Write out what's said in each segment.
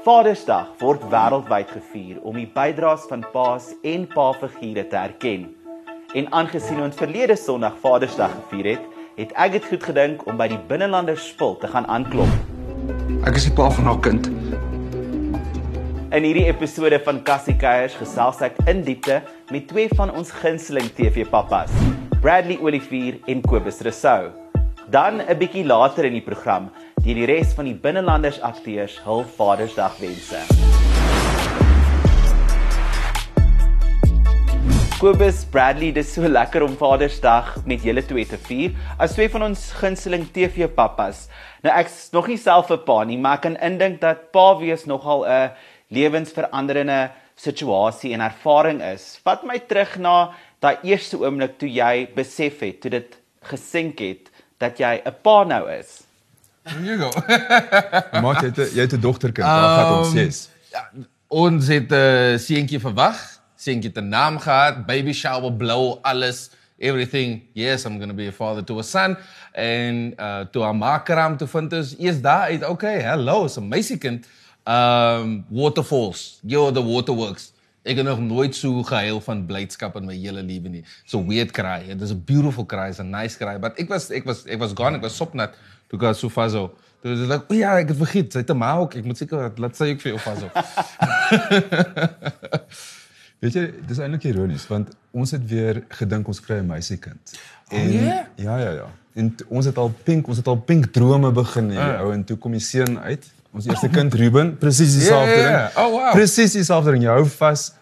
Vadersdag word wêreldwyd gevier om die bydraes van paas en pa-figure te erken. En aangesien ons verlede Sondag Vadersdag gevier het, het ek dit goed gedink om by die binnelanders spul te gaan aanklop. Ek is die pa van haar kind. In hierdie episode van Cassie Keiers gesels ek in diepte met twee van ons gunsteling TV-pappas, Bradley Olivier en Kobus Rousseau. Dan 'n bietjie later in die program, deur die res van die binnelanders akteurs hul Vadersdag wense. Kobus Bradley, dis so lekker om Vadersdag met julle twee te vier as twee van ons gunsteling TV-pappas. Nou ek's nog nie self 'n pa nie, maar ek kan indink dat pa wees nogal 'n lewensveranderende situasie en ervaring is. Vat my terug na daai eerste oomblik toe jy besef het, toe dit gesink het dat jy 'n pa nou is. You go. Maar jy het jy het 'n dogterkind, daar gaan ons Um, ses. Ja, ons het 'n uh, seentjie verwag. Seentjie 'n naam gehad, baby shower, blow, alles, everything. Yes, I'm going to be a father to a son. En uh toe haar maakram te vind is, eers daar uit, okay, hello, is 'n meisiekind. Um waterfalls, yo the waterworks. Ek het nog nooit so gehuil van blydskap in my hele lewe nie. So weird cry. It is a beautiful cry, it's a nice cry, but ek was ek was ek was gone, ek was sopnat toe gaan so faso. Toe was ek like, ja, ek het vergeet, sy het 'n ma ook. Ek moet seker laat sy ook vir jou faso. Weet jy, dis eintlik ironies want ons het weer gedink ons kry 'n meisiekind. En ja? ja ja ja. En ons het al pink, ons het al pink drome begin hier Ah. ou en toe kom die seun uit. Ons eerste kind Ruben, presies Ja, dieselfde ja, ding. ja. Oh, wow. Presies dieselfde ding. Jy hou vas.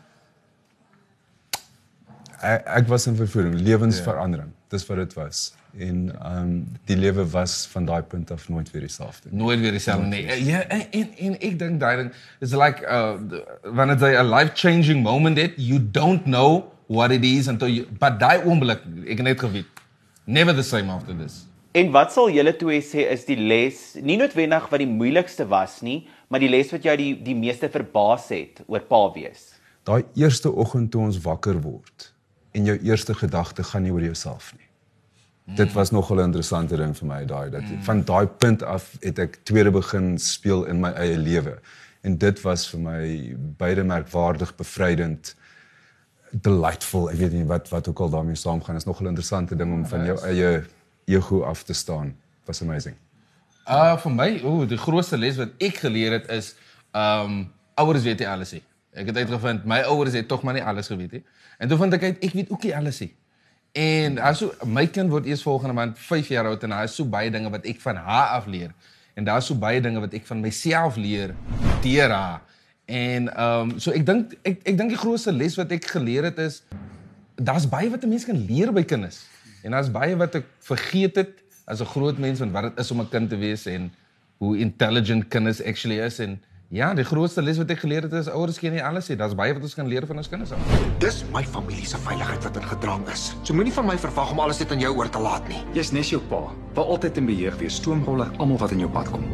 Ek, ek was in vervoering, lewensverandering. Dis wat dit was. En ehm um, die lewe was van daai punt af nooit weer dieselfde. nie. Nooit weer dieselfde nie. Ja, en en, en ek dink daai ding is like uh wanneer jy 'n life-changing moment het, you don't know what it is until you but daai oomblik, ek het net geweet. Never the same after this. En wat sal julle twee sê is die les, nie noodwendig wat die moeilikste was nie, maar die les wat jou die die meeste verbaas het oor pa wees. Daai eerste oggend toe ons wakker word en jou eerste gedagte gaan nie oor jouself nie. Dit was nogal 'n interessante ding vir my daai dat van daai punt af het ek tweede begin speel in my eie lewe. En dit was vir my beide merkwaardig bevrydend delightful. Ek weet nie wat wat ook al daarmee saamgaan. Is nogal 'n interessante ding om van jou eie ego af te staan. Was amazing. Uh vir my, o, die grootste les wat ek geleer het is um ouers weet nie alles nie. Ek het uitgevind my ouers het tog maar nie alles geweet nie. En toe vind ek uit ek weet ook nie alles nie. En also my kind word eers volgende maand 5 jaar oud en daar is so baie dinge wat ek van haar af leer. En daar's so baie dinge wat ek van myself leer deur haar. En ehm um, so ek dink ek ek dink die grootste les wat ek geleer het is daar's baie wat 'n mens kan leer by kinders. En daar's baie wat ek vergeet het as 'n groot mens van wat dit is om 'n kind te wees en hoe intelligent kinders actually is en ja, die grootste les wat ek geleer het is ouers ken nie alles nie. Daar's baie wat ons kan leer van ons kinders af. Dis my familie se veiligheid wat in gedrang is. So moenie van my verwag om alles net aan jou oor te laat nie. Jy's nes jou pa. Wil altyd in beheer wees. Stoomrolle almal wat in jou pad kom.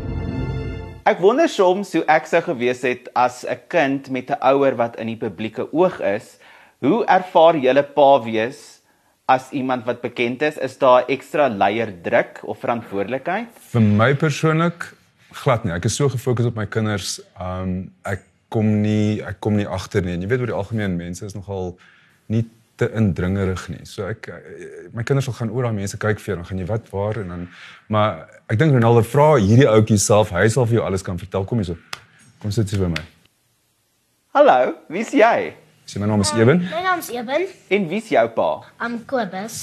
Ek wonder soms hoe ek sou gewees het as 'n kind met 'n ouer wat in die publieke oog is. Hoe ervaar julle pa wees as iemand wat bekend is? Is daar ekstra leier druk of verantwoordelikheid? Vir my persoonlik glad nie. Ek is so gefokus op my kinders. Um ek kom nie ek kom nie agter nie. En jy weet oor die algemeen mense is nogal nie te indringerig nie. So ek eh, my kinders sal gaan oor daai mense kyk vir jou dan gaan jy wat waar en dan maar ek dink Ronaldo vra hierdie ouetjie self, hy sal vir jou alles kan vertel. Kom hierso. Kom sit hier by my. Hallo, wie's jy? Sê my naam is Ewen. My naam's Eben. En wie's jou pa? I'm Kobus.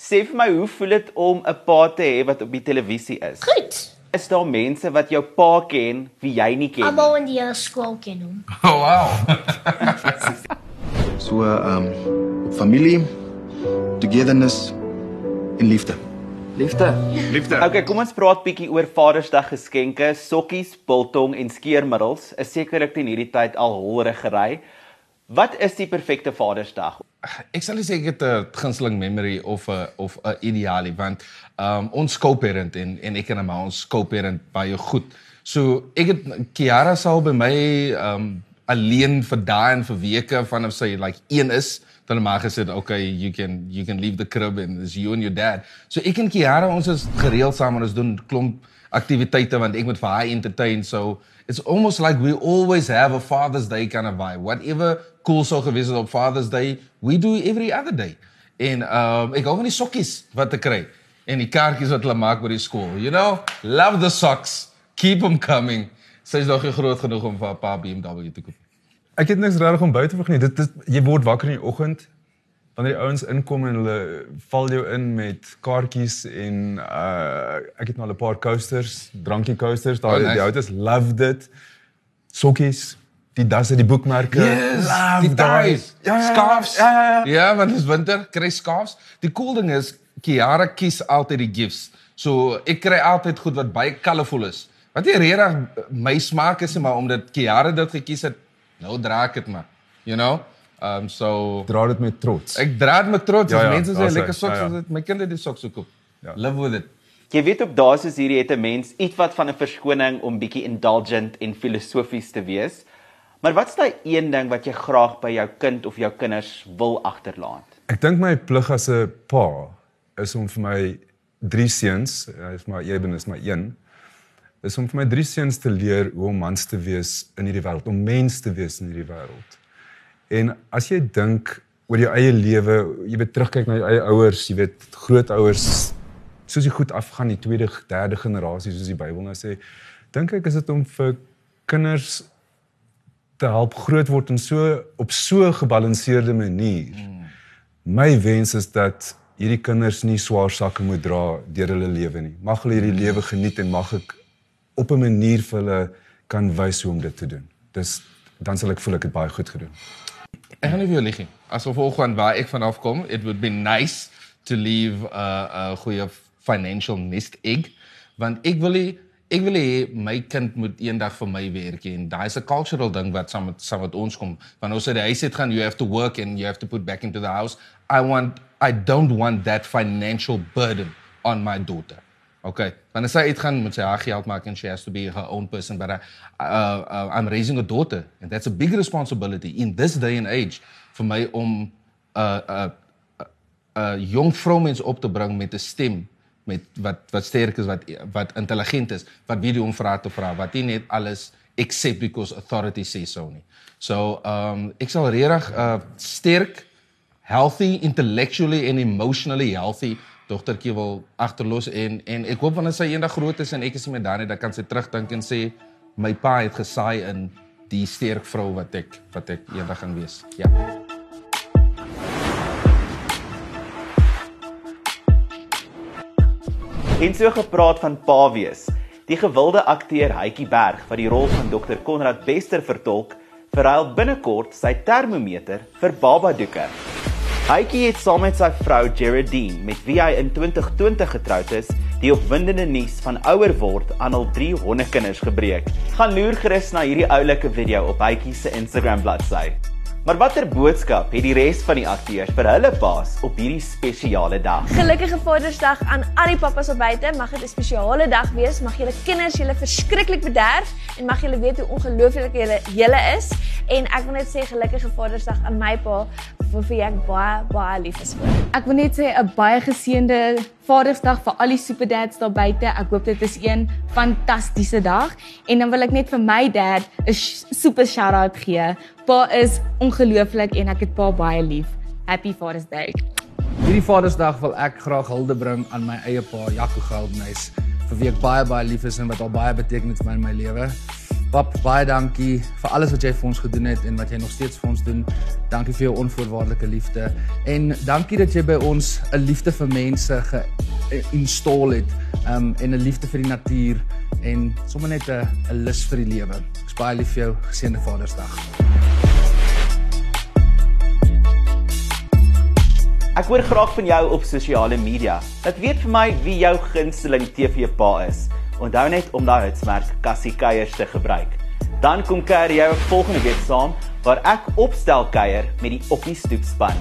Sê vir my, hoe voel dit om 'n pa te hê wat op die televisie is? Goed. Is daar mense wat jou pa ken wie jy nie ken nie? Almal in die hele skool ken hom. Oh wow. So ehm um, familie, togetherness en liefde. Liefde. Liefde. Okay, kom ons praat bietjie oor Vadersdag geskenke. Sokkies, biltong en skeermiddels is sekerlik teen hierdie tyd al holregery. Wat is die perfekte Vadersdag? Ek sal nie sê ek het 'n gunsteling memory of 'n of 'n idealie want um ons co-parent en en ek en my ons co-parent baie goed. So ek het Kiara sal by my um alleen vir dae en vir weke vanaf sy like 1 is dan maar gesê okay you can you can leave the crib and it's you and your dad. So ek en Kiara ons is gereeld saam en ons doen klomp aktiwiteite want ek moet vir haar entertain. So it's almost like we always have a Father's Day kind of vibe. Whatever cool sou gewees het op Father's Day, we do every other day. En um ek hou van die sokkies wat ek kry en die kaartjies wat hulle maak by die skool. You know, love the socks. Keep them coming. Sy's nog nie groot genoeg om vir 'n paar BMW te koop. Ek het niks regtig om buite te nie. Dit is jy word wakker in die oggend wanneer die ouens inkom en hulle val jou in met kaartjies en uh ek het nou al 'n paar coasters, drankie coasters. Daai Oh, nice. die ouens love dit. Sokkies, die dasse, die boekmerke. Love die ties, scarves. Ja, ja, ja. Ja, want dis winter, kry scarves. Die cool ding is Kiara kies altyd die gifts. So ek kry altyd goed wat baie colourful is. Wat nie regtig my smaak is nie, maar omdat Kiara dit gekies het, nou dra ek dit maar. You know? Um so Dra dit met trots. ek dra dit met trots. Ja, As ja, mense sê lekker soks, Ja, ja. ja, ja. my kinders die soks gekoop. Ja. Live with it. Jy weet op dae soos hierdie het 'n mens ietwat van 'n verskoning om bietjie indulgent en filosofies te wees. Maar wat's daai een ding wat jy graag by jou kind of jou kinders wil agterlaat? Ek dink my plig as 'n pa is om vir my drie seuns, hy is maar een is maar een, is om vir my drie seuns te leer hoe om mans te wees in hierdie wêreld, om mens te wees in hierdie wêreld. En as jy dink oor jou eie lewe, jy weet terugkyk na jou eie ouers, jy weet grootouers, soos jy goed afgaan die tweede, derde generasie soos die Bybel nou sê, dink ek is dit om vir kinders te help groot word in so op so 'n gebalanseerde manier. Mm. My wens is dat hierdie kinders nie swaar sakke moet dra deur hulle lewe nie. Mag hulle hierdie lewe geniet en mag ek op 'n manier vir hulle kan wys hoe om dit te doen. Dis dan sal ek voel ek het baie goed gedoen. Ek gaan nie vir jou lieg nie. As gevolg van waar ek vanaf kom, it would be nice to leave 'n uh, 'n goeie financial nest egg, want ek wil nie ek wil hê my kind moet eendag vir my werk en daai is 'n cultural ding wat saam met saam met ons kom. Want ons sê die huis het gaan you have to work and you have to put back into the house. I want I don't want that financial burden on my daughter. Okay. Wanneer sy uitgaan moet sy haar geld maak and she has to be her own person but I, uh, uh, I'm raising a daughter and that's a big responsibility in this day and age vir my om 'n uh, 'n uh, 'n uh, jong vroumens op te bring met 'n stem met wat wat sterk is wat wat intelligent is wat weet hoe om vrae te vra wat nie net alles accept because authority says so nie. So um ek sal regtig uh, sterk healthy intellectually and emotionally healthy dogtertjie wil agterlos en en ek hoop wanneer sy eendag groot is en ek is nie meer daar nie dan kan sy terugdink en sê my pa het gesaai in die sterk vrou wat ek wat ek eendag gaan wees. Ja. En so gepraat van pa wees. Die gewilde akteur Hytjie Berg wat die rol van Dr. Konrad Bester vertolk, verruil binnekort sy termometer vir babadoeke. Hytjie het saam met sy vrou Geraldine, met wie hy in 2020 getroud is, die opwindende nuus van ouer word aan al 3 hondekinders gebreek. Gaan loer gerus na hierdie oulike video op Hytjie se Instagram bladsy. Maar watter boodskap het die res van die akteurs vir hulle paas op hierdie spesiale dag? Gelukkige Vadersdag aan al die pappas op buite. Mag dit 'n spesiale dag wees. Mag julle kinders julle verskriklik bederf en mag julle weet hoe ongelooflik julle julle is. En ek wil net sê gelukkige Vadersdag aan my pa wie ek baie baie lief is vir. Ek wil net sê 'n baie geseënde Vadersdag vir al die superdads daar buite. Ek hoop dit is een fantastiese dag en dan wil ek net vir my dad 'n super shout-out gee. Pa is ongelooflik en ek het pa baie lief. Happy Father's Day. Hierdie Vadersdag wil ek graag hulde bring aan my eie pa, Jaco Geldenhuys, vir wie ek baie baie lief is en wat al baie beteken het vir my in my lewe. Pap, baie dankie vir alles wat jy vir ons gedoen het en wat jy nog steeds vir ons doen. Dankie vir jou onvoorwaardelike liefde en dankie dat jy by ons 'n liefde vir mense ge-install het, um en 'n liefde vir die natuur en sommer net 'n 'n lus vir die lewe. Ek's baie lief vir jou. Geseënde Vadersdag. Ek hoor graag van jou op sosiale media. Laat weet vir my wie jou gunsteling TV-pa is. Onthou net om daai hitsmerk Cassie Kuiers te gebruik. Dan kom kuier jy ook volgende week saam waar ek opstel kuier met die Oppie Stoep span.